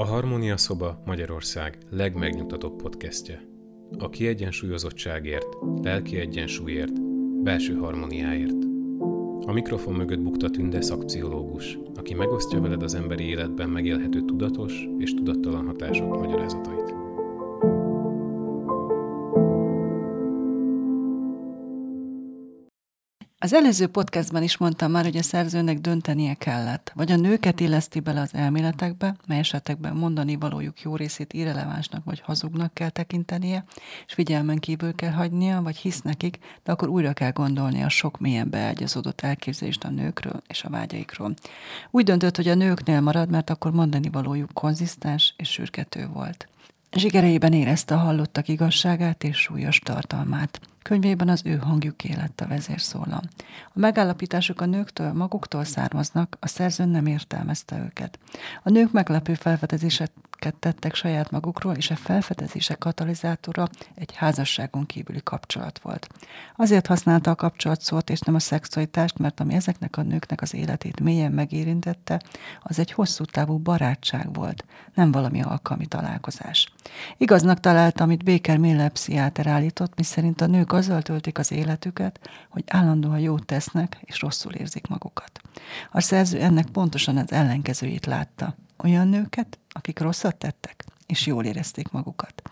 A Harmónia Szoba Magyarország legmegnyugtatóbb podcastje. A kiegyensúlyozottságért, lelki egyensúlyért, belső harmóniáért. A mikrofon mögött bukta Tünde szakpszichológus, aki megosztja veled az emberi életben megélhető tudatos és tudattalan hatások magyarázatait. Az előző podcastban is mondtam már, hogy a szerzőnek döntenie kellett. Vagy a nőket illeszti bele az elméletekbe, mely esetekben mondani valójuk jó részét irrelevánsnak vagy hazugnak kell tekintenie, és figyelmen kívül kell hagynia, vagy hisz nekik, de akkor újra kell gondolni a sok mélyen beágyazódott elképzelést a nőkről és a vágyaikról. Úgy döntött, hogy a nőknél marad, mert akkor mondani valójuk konzisztens és sürgető volt. Zsigereiben érezte a hallottak igazságát és súlyos tartalmát. Könyvében az ő hangjuk élet a vezérszólam. A megállapítások a nőktől maguktól származnak, a szerző nem értelmezte őket. A nők meglepő felfedezéseket tettek saját magukról, és a felfedezések katalizátora egy házasságon kívüli kapcsolat volt. Azért használta a kapcsolat szót, és nem a szexualitást, mert ami ezeknek a nőknek az életét mélyen megérintette, az egy hosszú távú barátság volt, nem valami alkalmi találkozás. Igaznak találta, amit Baker Miller pszichiáter állított, miszerint a nők azzal töltik az életüket, hogy állandóan jót tesznek és rosszul érzik magukat. A szerző ennek pontosan az ellenkezőjét látta. Olyan nőket, akik rosszat tettek, és jól érezték magukat.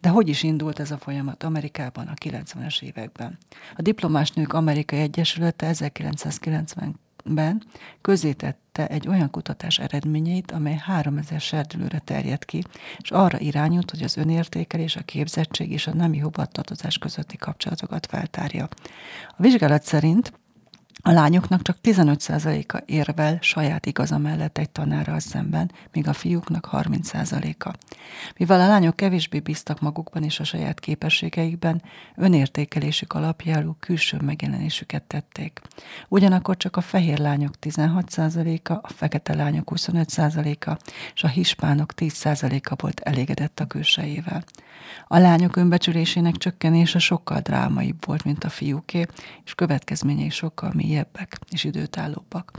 De hogy is indult ez a folyamat Amerikában a 90-es években? A Diplomás Nők Amerikai Egyesülete 1990 ben közétette egy olyan kutatás eredményeit, amely 3000 serdülőre terjed ki, és arra irányult, hogy az önértékelés, a képzettség és a nemi hovatartozás közötti kapcsolatokat feltárja. A vizsgálat szerint a lányoknak csak 15%-a érvel saját igaza mellett egy tanárral szemben, míg a fiúknak 30%-a. Mivel a lányok kevésbé bíztak magukban és a saját képességeikben, önértékelésük alapjául külső megjelenésüket tették. Ugyanakkor csak a fehér lányok 16%-a, a fekete lányok 25%-a és a hispánok 10%-a volt elégedett a külsejével. A lányok önbecsülésének csökkenése sokkal drámaibb volt, mint a fiúké, és következményei sokkal mélyebbek és időtállóbbak.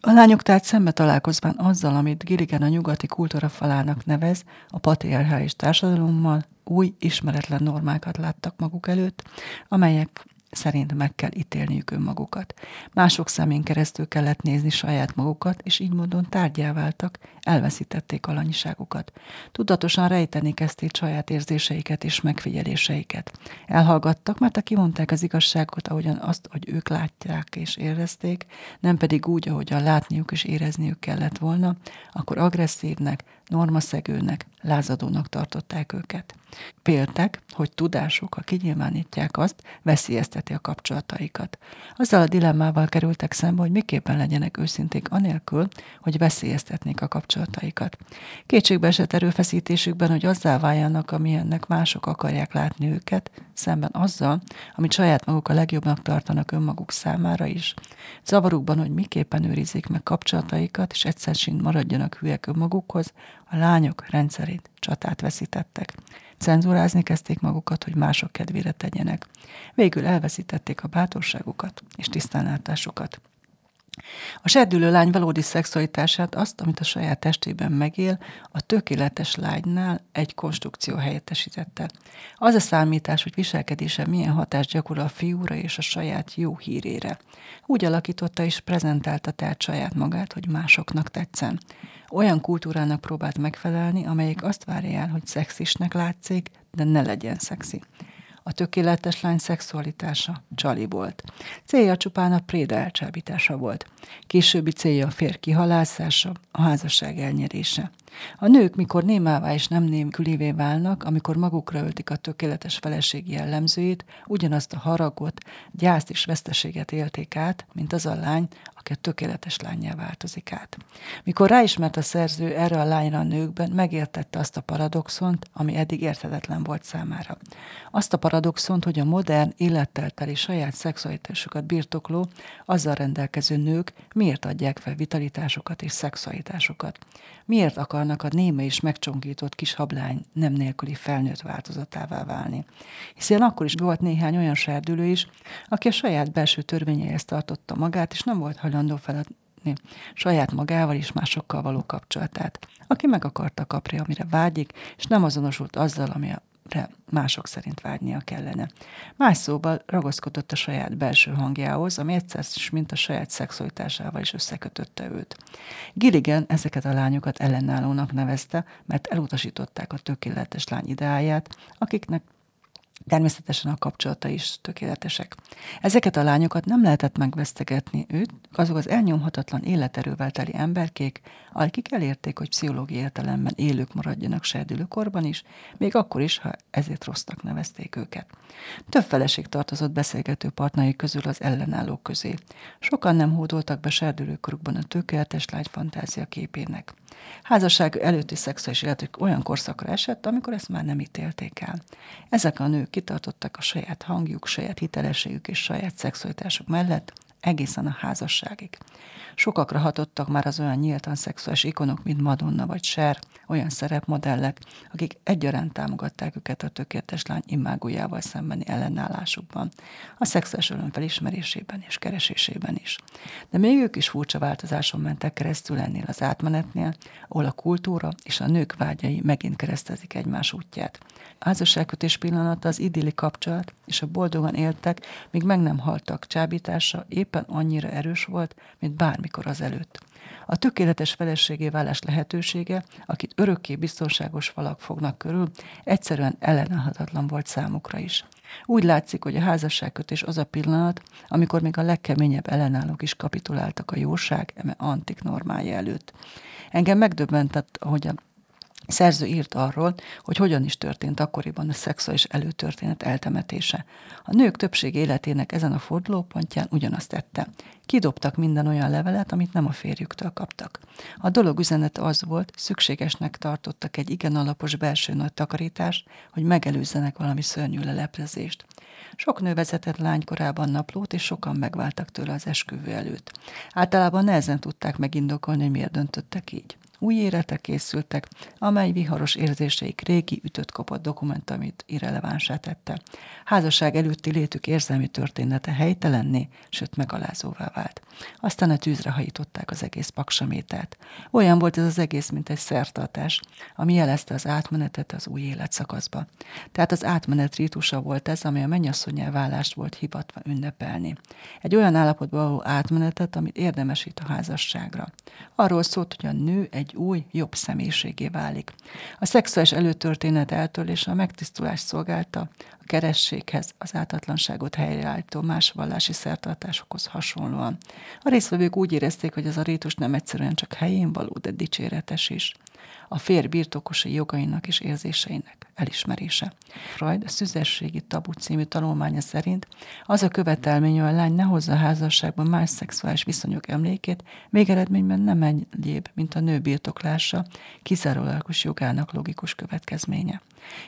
A lányok tehát szembe találkozván azzal, amit Gilligan a nyugati kultúra falának nevez, a patriarchális társadalommal új, ismeretlen normákat láttak maguk előtt, amelyek szerint meg kell ítélniük önmagukat. Mások szemén keresztül kellett nézni saját magukat, és így módon tárgyá váltak, elveszítették alanyiságukat. Tudatosan rejteni kezdték saját érzéseiket és megfigyeléseiket. Elhallgattak, mert a kimondták az igazságot, ahogyan azt, hogy ők látják és érezték, nem pedig úgy, ahogyan látniuk és érezniük kellett volna, akkor agresszívnek, normaszegőnek, lázadónak tartották őket. Péltek, hogy tudásuk, ha kinyilvánítják azt, veszélyezteti a kapcsolataikat. Azzal a dilemmával kerültek szembe, hogy miképpen legyenek őszinték anélkül, hogy veszélyeztetnék a kapcsolataikat. Kétségbe esett erőfeszítésükben, hogy azzá váljanak, amilyennek mások akarják látni őket, szemben azzal, amit saját maguk a legjobbnak tartanak önmaguk számára is. Zavarukban, hogy miképpen őrizik meg kapcsolataikat, és egyszer maradjanak hülyek önmagukhoz, a lányok rendszerint csatát veszítettek. Cenzúrázni kezdték magukat, hogy mások kedvére tegyenek. Végül elveszítették a bátorságukat és tisztánlátásukat. A serdülő lány valódi szexualitását, azt, amit a saját testében megél, a tökéletes lánynál egy konstrukció helyettesítette. Az a számítás, hogy viselkedése milyen hatást gyakorol a fiúra és a saját jó hírére. Úgy alakította és prezentálta tehát saját magát, hogy másoknak tetszen. Olyan kultúrának próbált megfelelni, amelyik azt várja el, hogy szexisnek látszik, de ne legyen szexi. A tökéletes lány szexualitása csali volt. Célja csupán a préda elcsábítása volt. Későbbi célja a fér kihalászása, a házasság elnyerése. A nők, mikor némává és nem némkülévé válnak, amikor magukra öltik a tökéletes feleség jellemzőjét, ugyanazt a haragot, gyászt és veszteséget élték át, mint az a lány, aki a tökéletes lányjá változik át. Mikor ráismert a szerző erre a lányra a nőkben, megértette azt a paradoxont, ami eddig érthetetlen volt számára. Azt a paradoxont, hogy a modern, élettel teli saját szexualitásukat birtokló, azzal rendelkező nők miért adják fel vitalitásokat és szexualitásokat. Miért akarnak a néma és megcsonkított kis hablány nem nélküli felnőtt változatává válni? Hiszen akkor is volt néhány olyan serdülő is, aki a saját belső törvényeihez tartotta magát, és nem volt hajlandó feladni saját magával és másokkal való kapcsolatát, aki meg akarta kapni, amire vágyik, és nem azonosult azzal, ami mások szerint vágynia kellene. Más szóval ragaszkodott a saját belső hangjához, ami egyszer is, mint a saját szexualitásával is összekötötte őt. Gilligan ezeket a lányokat ellenállónak nevezte, mert elutasították a tökéletes lány ideáját, akiknek Természetesen a kapcsolata is tökéletesek. Ezeket a lányokat nem lehetett megvesztegetni őt, azok az elnyomhatatlan életerővel teli emberkék, akik elérték, hogy pszichológiai értelemben élők maradjanak serdülőkorban is, még akkor is, ha ezért rossznak nevezték őket. Több feleség tartozott beszélgető partnai közül az ellenállók közé. Sokan nem hódoltak be serdülőkorukban a tökéletes lány fantázia képének. Házasság előtti szexuális életük olyan korszakra esett, amikor ezt már nem ítélték el. Ezek a nők kitartottak a saját hangjuk, saját hitelességük és saját szexualitásuk mellett, egészen a házasságig. Sokakra hatottak már az olyan nyíltan szexuális ikonok, mint Madonna vagy Cher, olyan szerepmodellek, akik egyaránt támogatták őket a tökéletes lány imágójával szembeni ellenállásukban, a szexuális öröm felismerésében és keresésében is. De még ők is furcsa változáson mentek keresztül ennél az átmenetnél, ahol a kultúra és a nők vágyai megint keresztezik egymás útját. Házasságkötés pillanata az idilli kapcsolat, és a boldogan éltek, míg meg nem haltak csábítása éppen annyira erős volt, mint bármikor az előtt. A tökéletes feleségé válás lehetősége, akit örökké biztonságos falak fognak körül, egyszerűen ellenállhatatlan volt számukra is. Úgy látszik, hogy a házasságkötés az a pillanat, amikor még a legkeményebb ellenállók is kapituláltak a jóság eme antik normája előtt. Engem megdöbbentett, hogy a szerző írt arról, hogy hogyan is történt akkoriban a szexuális előtörténet eltemetése. A nők többség életének ezen a fordulópontján ugyanazt tette. Kidobtak minden olyan levelet, amit nem a férjüktől kaptak. A dolog üzenete az volt, szükségesnek tartottak egy igen alapos belső nagy takarítást, hogy megelőzzenek valami szörnyű leleplezést. Sok nő vezetett lánykorában naplót, és sokan megváltak tőle az esküvő előtt. Általában nehezen tudták megindokolni, hogy miért döntöttek így. Új életek készültek, amely viharos érzéseik régi ütött kopott dokumentumit irrelevánsá tette. Házasság előtti létük érzelmi története helytelenné, sőt megalázóvá vált. Aztán a tűzre hajították az egész paksamétát. Olyan volt ez az egész, mint egy szertartás, ami jelezte az átmenetet az új életszakaszba. Tehát az átmenet rítusa volt ez, ami a mennyasszonyá vállást volt hivatva ünnepelni. Egy olyan állapotba való átmenetet, amit érdemesít a házasságra. Arról szólt, hogy a nő egy egy új, jobb személyiségé válik. A szexuális előtörténet eltörlése a megtisztulást szolgálta, a kerességhez, az átatlanságot helyreállító más vallási szertartásokhoz hasonlóan. A részvevők úgy érezték, hogy ez a rétus nem egyszerűen csak helyén való, de dicséretes is a fér birtokosi jogainak és érzéseinek elismerése. Freud a Szüzességi Tabu című tanulmánya szerint az a követelmény, hogy a lány ne hozza a házasságban más szexuális viszonyok emlékét, még eredményben nem egyéb, mint a nő birtoklása, kizárólagos jogának logikus következménye.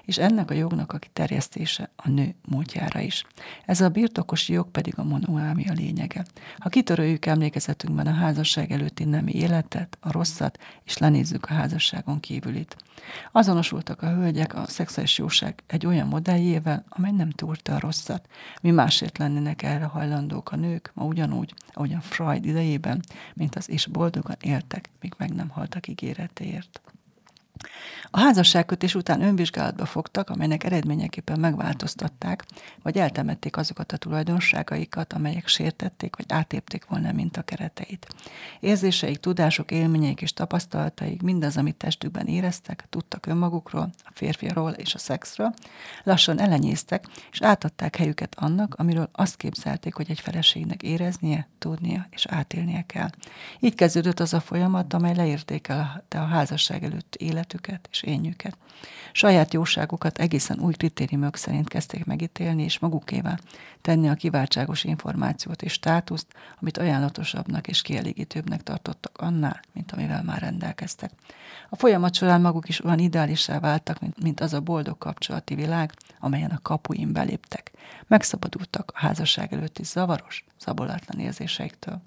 És ennek a jognak a kiterjesztése a nő múltjára is. Ez a birtokosi jog pedig a monoámia lényege. Ha kitöröljük emlékezetünkben a házasság előtti nemi életet, a rosszat, és lenézzük a házasságon kívülit. Azonosultak a hölgyek a szexuális jóság egy olyan modelljével, amely nem túrta a rosszat. Mi másért lennének erre hajlandók a nők, ma ugyanúgy, ahogyan Freud idejében, mint az is boldogan éltek, míg meg nem haltak ígéretéért. A házasságkötés után önvizsgálatba fogtak, amelynek eredményeképpen megváltoztatták, vagy eltemették azokat a tulajdonságaikat, amelyek sértették, vagy átépték volna mint a kereteit. Érzéseik, tudások, élményeik és tapasztalataik, mindaz, amit testükben éreztek, tudtak önmagukról, a férfiról és a szexről, lassan elenyésztek, és átadták helyüket annak, amiről azt képzelték, hogy egy feleségnek éreznie, tudnia és átélnie kell. Így kezdődött az a folyamat, amely leértékelte a házasság előtt életüket és énjüket. Saját jóságukat egészen új kritériumok szerint kezdték megítélni, és magukével tenni a kiváltságos információt és státuszt, amit ajánlatosabbnak és kielégítőbbnek tartottak annál, mint amivel már rendelkeztek. A folyamat során maguk is olyan ideálisá váltak, mint, mint az a boldog kapcsolati világ, amelyen a kapuin beléptek. Megszabadultak a házasság előtti zavaros, zabolatlan érzéseiktől.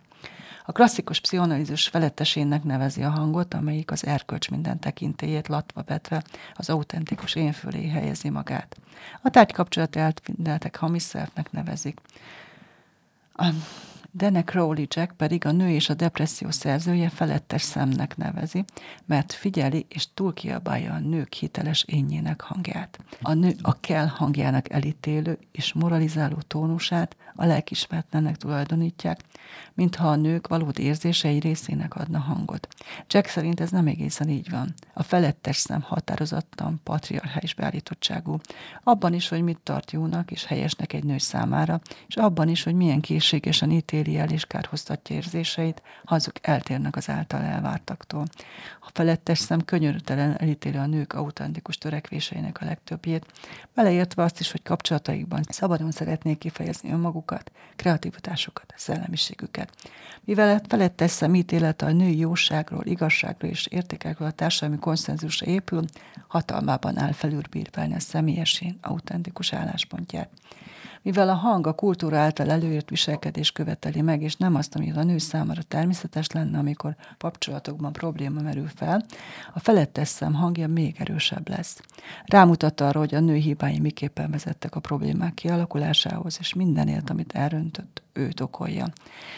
A klasszikus pszichoanalízus felettesének nevezi a hangot, amelyik az erkölcs minden tekintélyét latva vetve az autentikus én fölé helyezi magát. A tárgykapcsolati eltvindeltek hamis nevezik. Dene Crowley Jack pedig a nő és a depresszió szerzője felettes szemnek nevezi, mert figyeli és túlkiabálja a nők hiteles énjének hangját. A nő a kell hangjának elítélő és moralizáló tónusát a lelkismertlennek tulajdonítják, mintha a nők valódi érzései részének adna hangot. Jack szerint ez nem egészen így van. A felettes szem határozottan patriarchális beállítottságú. Abban is, hogy mit tart jónak és helyesnek egy nő számára, és abban is, hogy milyen készségesen ítéli el és kárhoztatja érzéseit, ha azok eltérnek az által elvártaktól. A felettes szem könyörtelen elítéli a nők autentikus törekvéseinek a legtöbbjét, beleértve azt is, hogy kapcsolataikban szabadon szeretnék kifejezni önmagukat, kreativitásukat, szellemiségüket. Mivel a felettes szem ítélete a női jóságról, igazságról és értékekről a társadalmi konszenzusra épül, hatalmában áll felülbírvelni a személyesén autentikus álláspontját mivel a hang a kultúra által előírt viselkedés követeli meg, és nem azt, ami a nő számára természetes lenne, amikor kapcsolatokban probléma merül fel, a felettes szem hangja még erősebb lesz. Rámutat arra, hogy a nő hibái miképpen vezettek a problémák kialakulásához, és mindenért, amit elröntött, őt okolja.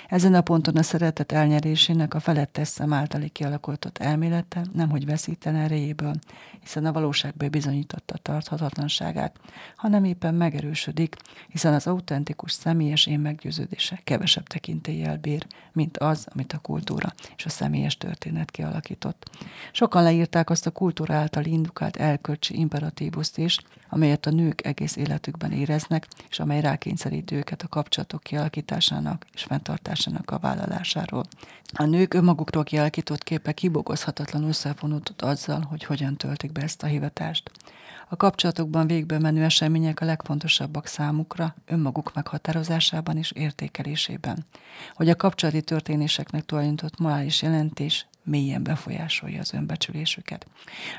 Ezen a ponton a szeretet elnyerésének a felettes szem általi kialakultott elmélete nemhogy veszíten erejéből, hiszen a valóságból bizonyította tarthatatlanságát, hanem éppen megerősödik, hiszen az autentikus személyes én meggyőződése kevesebb tekintélyel bír, mint az, amit a kultúra és a személyes történet kialakított. Sokan leírták azt a kultúra által indukált elkölcsi imperatívuszt is, amelyet a nők egész életükben éreznek, és amely rákényszerít őket a kapcsolatok kialakításának és fenntartásának a vállalásáról. A nők önmagukról kialakított képe kibogozhatatlanul összefonódott azzal, hogy hogyan töltik be ezt a hivatást. A kapcsolatokban végbe menő események a legfontosabbak számukra, önmaguk meghatározásában és értékelésében. Hogy a kapcsolati történéseknek tulajdonított morális jelentés mélyen befolyásolja az önbecsülésüket.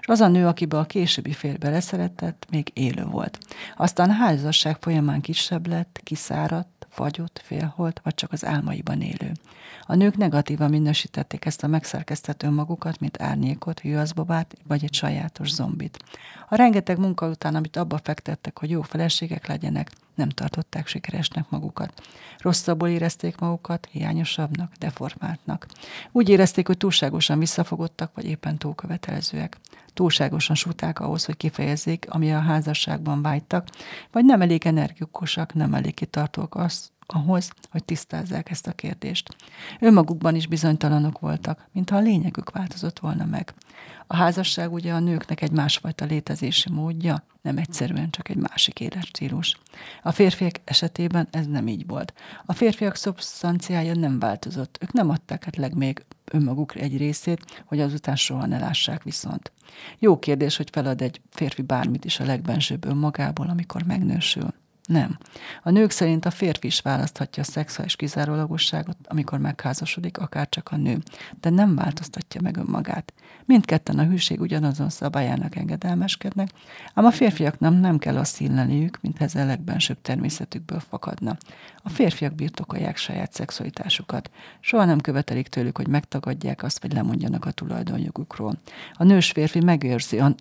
És az a nő, akibe a későbbi férj beleszeretett, még élő volt. Aztán házasság folyamán kisebb lett, kiszáradt, fagyott, félholt, vagy csak az álmaiban élő. A nők negatívan minősítették ezt a megszerkesztett önmagukat, mint árnyékot, hűazbabát, vagy egy sajátos zombit. A rengeteg munka után, amit abba fektettek, hogy jó feleségek legyenek, nem tartották sikeresnek magukat. Rosszabbul érezték magukat, hiányosabbnak, deformáltnak. Úgy érezték, hogy túlságosan visszafogottak, vagy éppen túlkövetelezőek. Túlságosan suták ahhoz, hogy kifejezzék, ami a házasságban vágytak, vagy nem elég energikusak, nem elég kitartók az, ahhoz, hogy tisztázzák ezt a kérdést. Önmagukban is bizonytalanok voltak, mintha a lényegük változott volna meg. A házasság ugye a nőknek egy másfajta létezési módja, nem egyszerűen csak egy másik életstílus. A férfiak esetében ez nem így volt. A férfiak szubstanciája nem változott. Ők nem adták át legmég önmagukra egy részét, hogy azután soha ne lássák viszont. Jó kérdés, hogy felad egy férfi bármit is a legbensőbb önmagából, amikor megnősül. Nem. A nők szerint a férfi is választhatja a szexuális kizárólagosságot, amikor megházasodik, akár csak a nő, de nem változtatja meg önmagát. Mindketten a hűség ugyanazon szabályának engedelmeskednek, ám a férfiaknak nem kell azt hilleniük, mint ez a legbensőbb természetükből fakadna. A férfiak birtokolják saját szexualitásukat. Soha nem követelik tőlük, hogy megtagadják azt, vagy lemondjanak a tulajdonjogukról. A nős férfi megőrzi a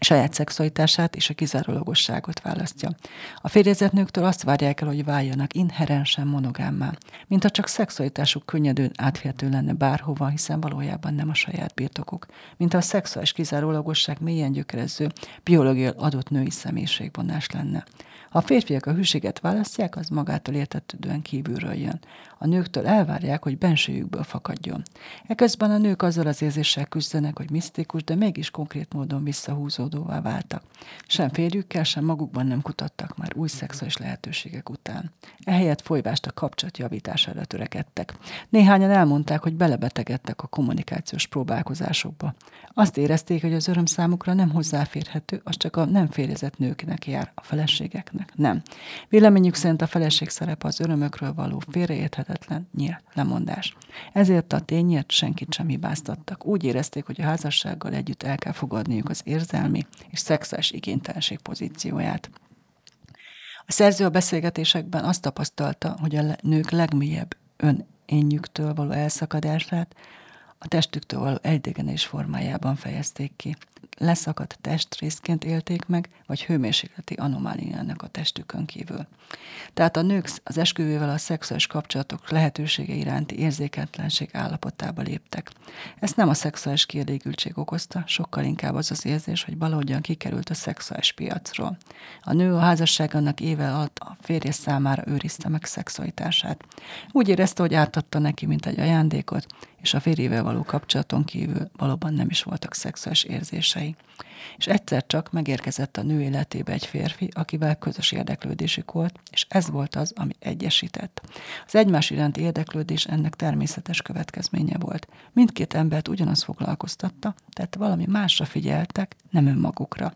saját szexualitását és a kizárólagosságot választja. A férjezett nőktől azt várják el, hogy váljanak inherensen monogámmá, mint ha csak szexualitásuk könnyedén átférhető lenne bárhova, hiszen valójában nem a saját birtokuk, mint a szexuális kizárólagosság mélyen gyökerező, biológiai adott női személyiségvonás lenne. Ha a férfiak a hűséget választják, az magától értetődően kívülről jön. A nőktől elvárják, hogy bensőjükből fakadjon. Eközben a nők azzal az érzéssel küzdenek, hogy misztikus, de mégis konkrét módon visszahúzódóvá váltak. Sem férjükkel, sem magukban nem kutattak már új szexuális lehetőségek után. Ehelyett folyvást a kapcsolat javítására törekedtek. Néhányan elmondták, hogy belebetegedtek a kommunikációs próbálkozásokba. Azt érezték, hogy az öröm számukra nem hozzáférhető, az csak a nem férjezett nőknek jár, a feleségeknek. Nem. Véleményük szerint a feleség szerepe az örömökről való félreérthetetlen nyílt lemondás. Ezért a tényért senkit sem hibáztattak. Úgy érezték, hogy a házassággal együtt el kell fogadniuk az érzelmi és szexuális igénytelenség pozícióját. A szerző a beszélgetésekben azt tapasztalta, hogy a nők legmélyebb önényüktől való elszakadását a testüktől való elidegenés formájában fejezték ki leszakadt testrészként élték meg, vagy hőmérsékleti anomáliának a testükön kívül. Tehát a nők az esküvővel a szexuális kapcsolatok lehetősége iránti érzéketlenség állapotába léptek. Ezt nem a szexuális kielégültség okozta, sokkal inkább az az érzés, hogy valahogyan kikerült a szexuális piacról. A nő a házasságának éve alatt a férje számára őrizte meg szexualitását. Úgy érezte, hogy átadta neki, mint egy ajándékot, és a férjével való kapcsolaton kívül valóban nem is voltak szexuális érzései és egyszer csak megérkezett a nő életébe egy férfi, akivel közös érdeklődésük volt, és ez volt az, ami egyesített. Az egymás iránti érdeklődés ennek természetes következménye volt. Mindkét embert ugyanaz foglalkoztatta, tehát valami másra figyeltek, nem önmagukra.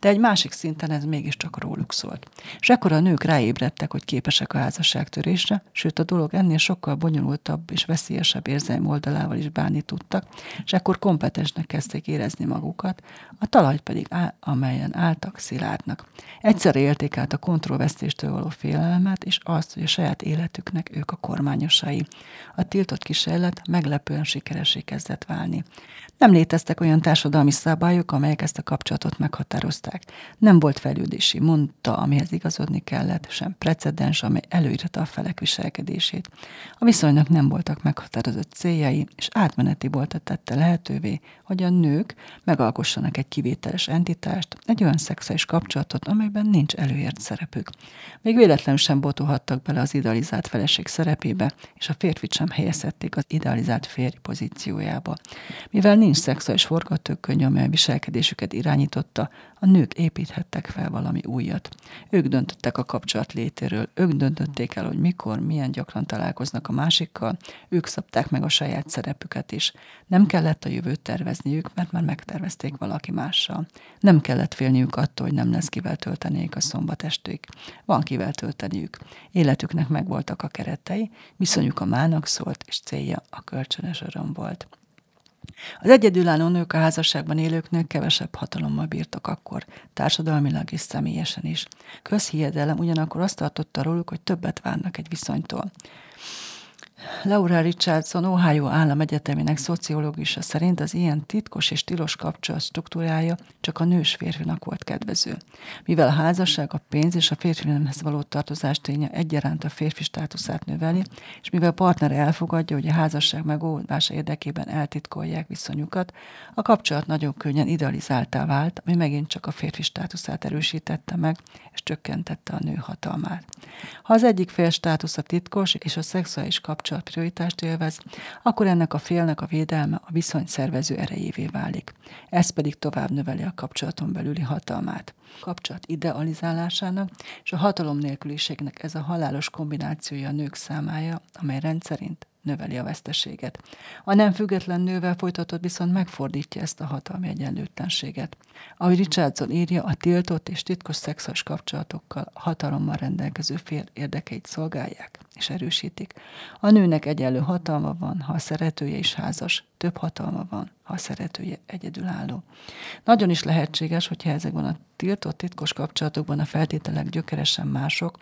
De egy másik szinten ez mégiscsak róluk szólt. És ekkor a nők ráébredtek, hogy képesek a házasságtörésre, sőt a dolog ennél sokkal bonyolultabb és veszélyesebb érzelmi oldalával is bánni tudtak, és ekkor kompetensnek kezdték érezni magukat, a talaj pedig áll, amelyen álltak szilárdnak. Egyszer élték át a kontrollvesztéstől való félelmet, és azt, hogy a saját életüknek ők a kormányosai. A tiltott kísérlet meglepően sikeresé kezdett válni. Nem léteztek olyan társadalmi szabályok, amelyek ezt a kapcsolatot meghatározták. Nem volt fejlődési mondta, amihez igazodni kellett, sem precedens, amely előírta a felek viselkedését. A viszonynak nem voltak meghatározott céljai, és átmeneti volt a tette lehetővé, hogy a nők megalkossanak egy kivételes entitást, egy olyan szexuális kapcsolatot, amelyben nincs előért szerepük. Még véletlenül sem botolhattak bele az idealizált feleség szerepébe, és a férfit sem helyezhették az idealizált férj pozíciójába. Mivel nincs szexuális forgatókönyv, amely a viselkedésüket irányította, a nők építhettek fel valami újat. Ők döntöttek a kapcsolat létéről, ők döntötték el, hogy mikor, milyen gyakran találkoznak a másikkal, ők szabták meg a saját szerepüket is. Nem kellett a jövőt tervezniük, mert már megtervezték valaki mással. Nem kellett félniük attól, hogy nem lesz kivel töltenék a szombatesték. Van kivel tölteniük. Életüknek megvoltak a keretei, viszonyuk a mának szólt, és célja a kölcsönös öröm volt. Az egyedülálló nők a házasságban élőknek kevesebb hatalommal bírtak akkor, társadalmilag és személyesen is. Közhiedelem ugyanakkor azt tartotta róluk, hogy többet várnak egy viszonytól. Laura Richardson, Ohio Állam Egyetemének szociológusa szerint az ilyen titkos és tilos kapcsolat struktúrája csak a nős férfinak volt kedvező. Mivel a házasság, a pénz és a férfi nemhez való tartozás ténye egyaránt a férfi státuszát növeli, és mivel a partner elfogadja, hogy a házasság megoldása érdekében eltitkolják viszonyukat, a kapcsolat nagyon könnyen idealizáltá vált, ami megint csak a férfi státuszát erősítette meg, és csökkentette a nő hatalmát. Ha az egyik fél státusza titkos és a szexuális kapcsolat prioritást élvez, akkor ennek a félnek a védelme a viszony szervező erejévé válik. Ez pedig tovább növeli a kapcsolaton belüli hatalmát. Kapcsolat idealizálásának és a hatalom nélküliségnek ez a halálos kombinációja a nők számája, amely rendszerint növeli a veszteséget. A nem független nővel folytatott viszont megfordítja ezt a hatalmi egyenlőtlenséget. Ahogy Richardson írja, a tiltott és titkos szexuális kapcsolatokkal hatalommal rendelkező fél érdekeit szolgálják és erősítik. A nőnek egyenlő hatalma van, ha a szeretője is házas, több hatalma van, ha a szeretője egyedülálló. Nagyon is lehetséges, hogyha ezekben a tiltott titkos kapcsolatokban a feltételek gyökeresen mások,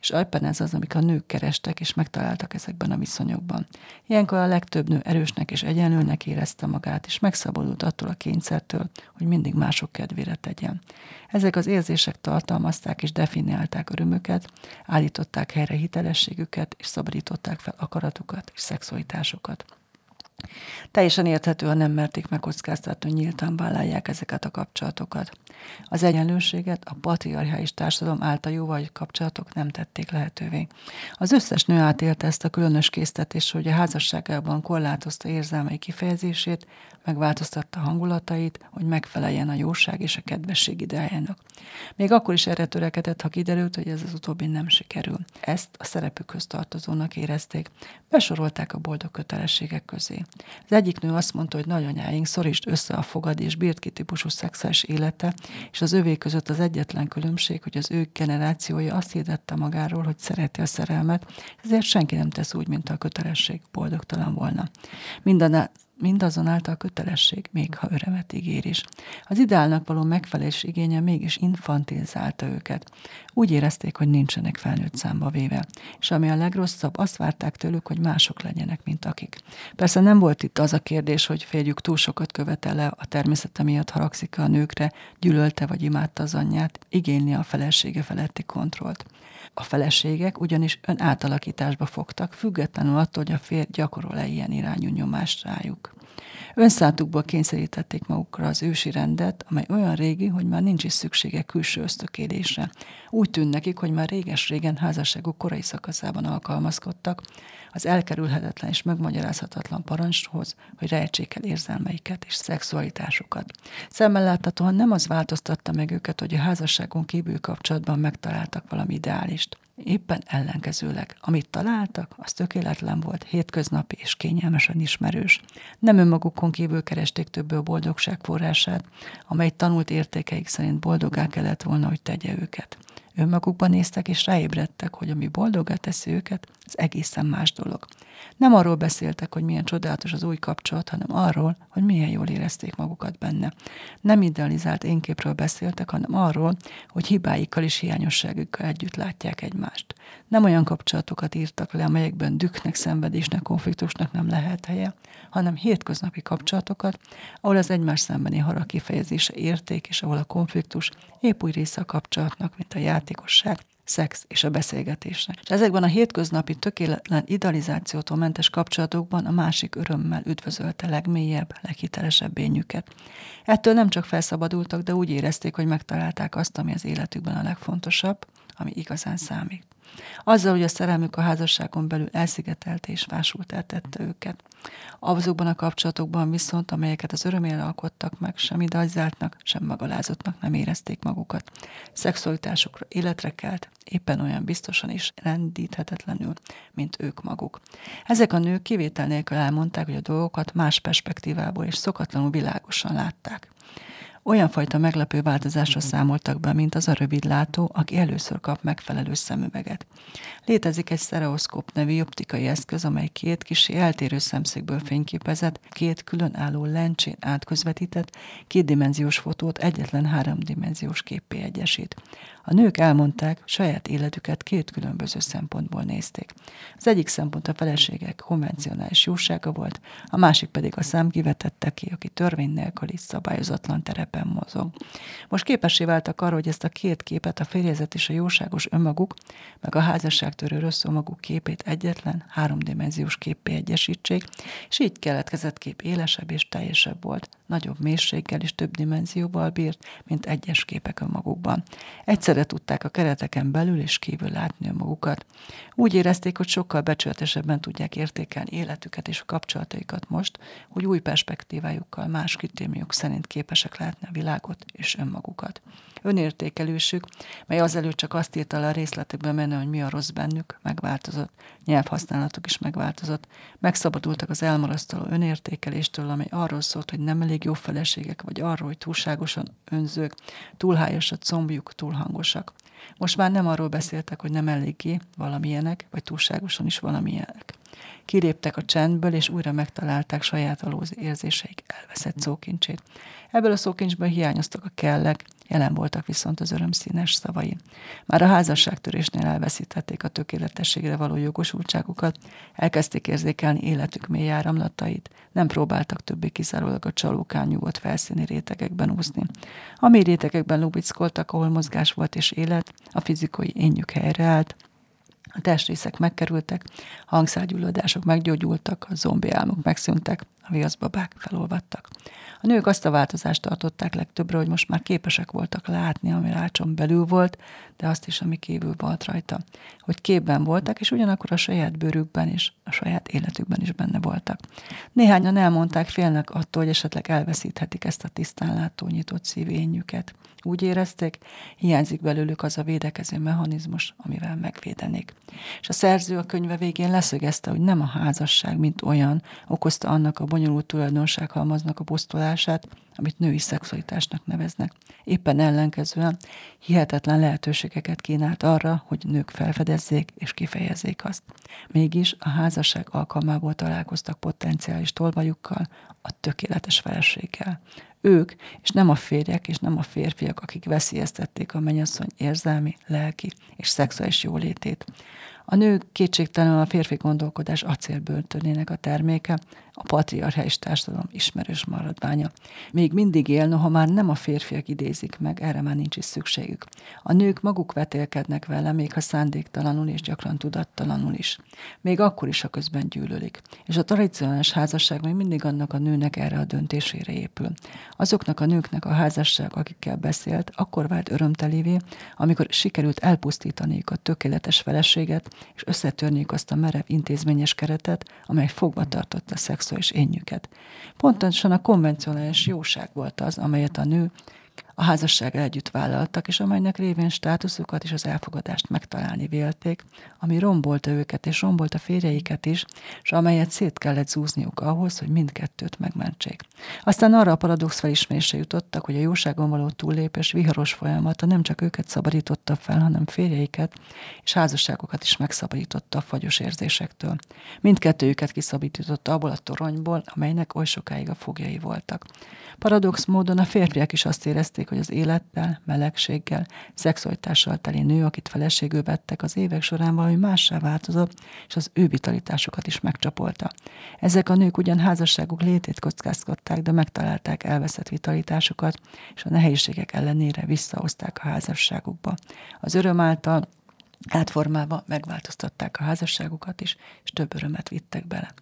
és éppen ez az, amik a nők kerestek és megtaláltak ezekben a viszonyokban. Ilyenkor a legtöbb nő erősnek és egyenlőnek érezte magát, és megszabadult attól a kényszertől, hogy mindig mások kedvére tegyen. Ezek az érzések tartalmazták és definiálták örömöket, állították helyre hitelességüket, és szabadították fel akaratukat és szexualitásokat. Teljesen érthető, ha nem merték megkockáztatni, hogy nyíltan vállalják ezeket a kapcsolatokat. Az egyenlőséget a patriarchális társadalom által jóval kapcsolatok nem tették lehetővé. Az összes nő átélte ezt a különös késztetést, hogy a házasságában korlátozta érzelmei kifejezését, megváltoztatta hangulatait, hogy megfeleljen a jóság és a kedvesség ideájának. Még akkor is erre törekedett, ha kiderült, hogy ez az utóbbi nem sikerül. Ezt a szerepükhöz tartozónak érezték. Besorolták a boldog kötelességek közé. Az egyik nő azt mondta, hogy nagyanyáink szorítsd össze a fogad és bírt ki típusú szexuális élete, és az övé között az egyetlen különbség, hogy az ő generációja azt hirdette magáról, hogy szereti a szerelmet, ezért senki nem tesz úgy, mint a kötelesség boldogtalan volna. Minden mindazonáltal kötelesség, még ha örömet ígér is. Az ideálnak való megfelelés igénye mégis infantilizálta őket. Úgy érezték, hogy nincsenek felnőtt számba véve. És ami a legrosszabb, azt várták tőlük, hogy mások legyenek, mint akik. Persze nem volt itt az a kérdés, hogy férjük túl sokat követele, a természete miatt haragszik a nőkre, gyűlölte vagy imádta az anyját, igényli a felesége feletti kontrollt. A feleségek ugyanis ön átalakításba fogtak, függetlenül attól, hogy a férj gyakorol-e ilyen irányú nyomást rájuk. Önszátukból kényszerítették magukra az ősi rendet, amely olyan régi, hogy már nincs is szüksége külső ösztökélésre. Úgy tűn nekik, hogy már réges-régen házasságuk korai szakaszában alkalmazkodtak, az elkerülhetetlen és megmagyarázhatatlan parancshoz, hogy rejtsék el érzelmeiket és szexualitásukat. Szemmel láthatóan nem az változtatta meg őket, hogy a házasságon kívül kapcsolatban megtaláltak valami ideálist. Éppen ellenkezőleg, amit találtak, az tökéletlen volt, hétköznapi és kényelmesen ismerős. Nem önmagukon kívül keresték többé a boldogság forrását, amely tanult értékeik szerint boldogá kellett volna, hogy tegye őket. Önmagukban néztek és ráébredtek, hogy ami boldogá teszi őket, az egészen más dolog. Nem arról beszéltek, hogy milyen csodálatos az új kapcsolat, hanem arról, hogy milyen jól érezték magukat benne. Nem idealizált énképről beszéltek, hanem arról, hogy hibáikkal és hiányosságukkal együtt látják egymást. Nem olyan kapcsolatokat írtak le, amelyekben dükknek, szenvedésnek, konfliktusnak nem lehet helye, hanem hétköznapi kapcsolatokat, ahol az egymás szembeni harag kifejezése érték, és ahol a konfliktus épp úgy része a kapcsolatnak, mint a játékosság, szex és a beszélgetésre. És ezekben a hétköznapi tökéletlen idealizációtól mentes kapcsolatokban a másik örömmel üdvözölte legmélyebb, leghitelesebb ényüket. Ettől nem csak felszabadultak, de úgy érezték, hogy megtalálták azt, ami az életükben a legfontosabb, ami igazán számít. Azzal, hogy a szerelmük a házasságon belül elszigetelte és fásult eltette őket. Azokban a kapcsolatokban viszont, amelyeket az örömére alkottak meg, sem idealizáltnak, sem magalázottnak nem érezték magukat. Szexualitásukra életre kelt, éppen olyan biztosan is rendíthetetlenül, mint ők maguk. Ezek a nők kivétel nélkül elmondták, hogy a dolgokat más perspektívából és szokatlanul világosan látták. Olyan fajta meglepő változásra számoltak be, mint az a rövidlátó, aki először kap megfelelő szemüveget. Létezik egy sztereoszkóp nevű optikai eszköz, amely két kisi eltérő szemszögből fényképezett, két különálló lencsén átközvetített, kétdimenziós fotót egyetlen háromdimenziós képpé egyesít. A nők elmondták, saját életüket két különböző szempontból nézték. Az egyik szempont a feleségek konvencionális jósága volt, a másik pedig a szám kivetette ki, aki törvény nélküli szabályozatlan terepen mozog. Most képessé váltak arra, hogy ezt a két képet, a férjezet és a jóságos önmaguk, meg a házasságtörő rossz maguk képét egyetlen, háromdimenziós képé egyesítsék, és így keletkezett kép élesebb és teljesebb volt, nagyobb mélységgel és több dimenzióval bírt, mint egyes képek önmagukban. Egyszerre tudták a kereteken belül és kívül látni önmagukat. Úgy érezték, hogy sokkal becsületesebben tudják értékelni életüket és a kapcsolataikat most, hogy új perspektívájukkal, más kritériumok szerint képesek látni a világot és önmagukat. Önértékelősük, mely azelőtt csak azt írta le a részletekbe menő, hogy mi a rossz bennük, megváltozott, nyelvhasználatok is megváltozott, megszabadultak az elmarasztaló önértékeléstől, amely arról szólt, hogy nem elég jó feleségek, vagy arról, hogy túlságosan önzők, túlhájas a combjuk, túl. Most már nem arról beszéltek, hogy nem eléggé valamilyenek, vagy túlságosan is valamilyenek. Kiléptek a csendből, és újra megtalálták saját alóz érzéseik elveszett szókincsét. Ebből a szókincsből hiányoztak a kellek, jelen voltak viszont az örömszínes szavai. Már a házasságtörésnél elveszítették a tökéletességre való jogosultságukat, elkezdték érzékelni életük mély áramlatait, nem próbáltak többé kizárólag a csalókán nyugodt felszíni rétegekben úszni. A mély rétegekben lubickoltak, ahol mozgás volt és élet, a fizikai énjük helyreállt, a testrészek megkerültek, a hangszárgyulladások meggyógyultak, a zombi álmok megszűntek, a viaszbabák felolvadtak. A nők azt a változást tartották legtöbbre, hogy most már képesek voltak látni, ami rácson belül volt, de azt is, ami kívül volt rajta. Hogy képben voltak, és ugyanakkor a saját bőrükben is, a saját életükben is benne voltak. Néhányan elmondták, félnek attól, hogy esetleg elveszíthetik ezt a tisztán látó nyitott szívényüket. Úgy érezték, hiányzik belőlük az a védekező mechanizmus, amivel megvédenék. És a szerző a könyve végén leszögezte, hogy nem a házasság, mint olyan, okozta annak a bonyolult tulajdonsághalmaznak a posztolását, amit női szexualitásnak neveznek. Éppen ellenkezően hihetetlen lehetőségeket kínált arra, hogy nők felfedezzék és kifejezzék azt. Mégis a házasság alkalmából találkoztak potenciális tolvajukkal, a tökéletes feleséggel. Ők, és nem a férjek, és nem a férfiak, akik veszélyeztették a mennyasszony érzelmi, lelki és szexuális jólétét. A nő kétségtelenül a férfi gondolkodás acélböltönének a terméke, a patriarchális társadalom ismerős maradványa. Még mindig él, noha már nem a férfiak idézik meg, erre már nincs is szükségük. A nők maguk vetélkednek vele, még ha szándéktalanul és gyakran tudattalanul is. Még akkor is, ha közben gyűlölik. És a tradicionális házasság még mindig annak a nőnek erre a döntésére épül. Azoknak a nőknek a házasság, akikkel beszélt, akkor vált örömtelévé, amikor sikerült elpusztítaniuk a tökéletes feleséget, és összetörniük azt a merev intézményes keretet, amely fogva tartotta szexuális énjüket. Pontosan a konvencionális jóság volt az, amelyet a nő a házasság együtt vállaltak, és amelynek révén státuszukat és az elfogadást megtalálni vélték, ami rombolta őket és rombolta férjeiket is, és amelyet szét kellett zúzniuk ahhoz, hogy mindkettőt megmentsék. Aztán arra a paradox felismerésre jutottak, hogy a jóságon való túllépés viharos folyamata nem csak őket szabadította fel, hanem férjeiket és házasságokat is megszabadította a fagyos érzésektől. Mindkettőjüket kiszabadította abból a toronyból, amelynek oly sokáig a fogjai voltak. Paradox módon a férfiak is azt érezték, hogy az élettel, melegséggel, szexualitással teli nő, akit feleségül vettek, az évek során valami mássá változott, és az ő vitalitásukat is megcsapolta. Ezek a nők ugyan házasságuk létét kockáztatták, de megtalálták elveszett vitalitásukat, és a nehézségek ellenére visszahozták a házasságukba. Az öröm által átformálva megváltoztatták a házasságukat is, és több örömet vittek bele.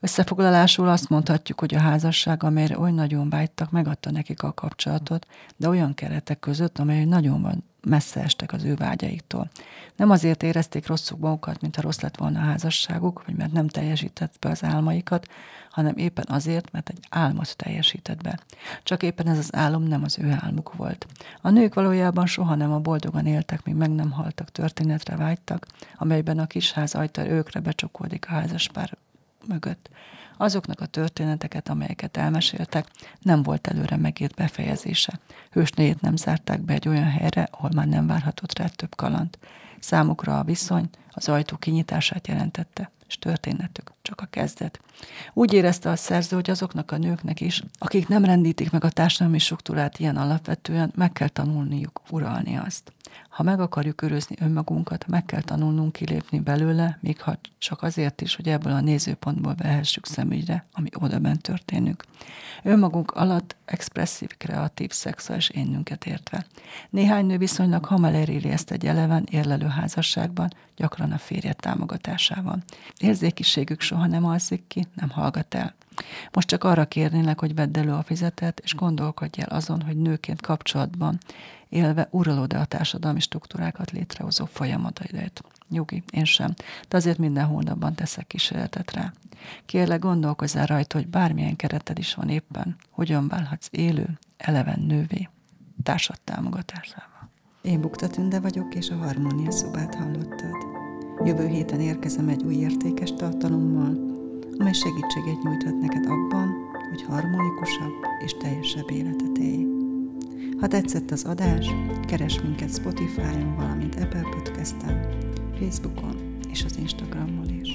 Összefoglalásul azt mondhatjuk, hogy a házasság, amelyre oly nagyon vágytak, megadta nekik a kapcsolatot, de olyan keretek között, amely nagyon van messze estek az ő vágyaiktól. Nem azért érezték rosszuk magukat, mint ha rossz lett volna a házasságuk, vagy mert nem teljesített be az álmaikat, hanem éppen azért, mert egy álmot teljesített be. Csak éppen ez az álom nem az ő álmuk volt. A nők valójában soha nem a boldogan éltek, míg meg nem haltak, történetre vágytak, amelyben a kisház ajta őkre becsukódik a házaspár mögött. Azoknak a történeteket, amelyeket elmeséltek, nem volt előre megírt befejezése. Hősnéjét nem zárták be egy olyan helyre, ahol már nem várhatott rá több kaland. Számukra a viszony az ajtó kinyitását jelentette, és történetük csak a kezdet. Úgy érezte a szerző, hogy azoknak a nőknek is, akik nem rendítik meg a társadalmi struktúrát ilyen alapvetően, meg kell tanulniuk uralni azt. Ha meg akarjuk örözni önmagunkat, meg kell tanulnunk kilépni belőle, még ha csak azért is, hogy ebből a nézőpontból vehessük szemügyre, ami odaben történik. Önmagunk alatt expresszív, kreatív, szexuális énünket értve. Néhány nő viszonylag hamar eléri ezt egy eleven, érlelő házasságban, gyakran a férje támogatásával. Érzékiségük soha nem alszik ki, nem hallgat el. Most csak arra kérnélek, hogy vedd elő a fizetet, és gondolkodj el azon, hogy nőként kapcsolatban élve uralod a társadalmi struktúrákat létrehozó folyamataidat. Nyugi, én sem. De azért minden hónapban teszek kísérletet rá. Kérlek, gondolkozzál rajta, hogy bármilyen kereted is van éppen, hogyan válhatsz élő, eleven nővé, társad támogatásával. Én Bukta Tünde vagyok, és a Harmónia szobát hallottad. Jövő héten érkezem egy új értékes tartalommal, amely segítséget nyújthat neked abban, hogy harmonikusabb és teljesebb életet élj. Ha tetszett az adás, keres minket Spotify-on, valamint Apple Podcast-en, Facebookon és az Instagramon is.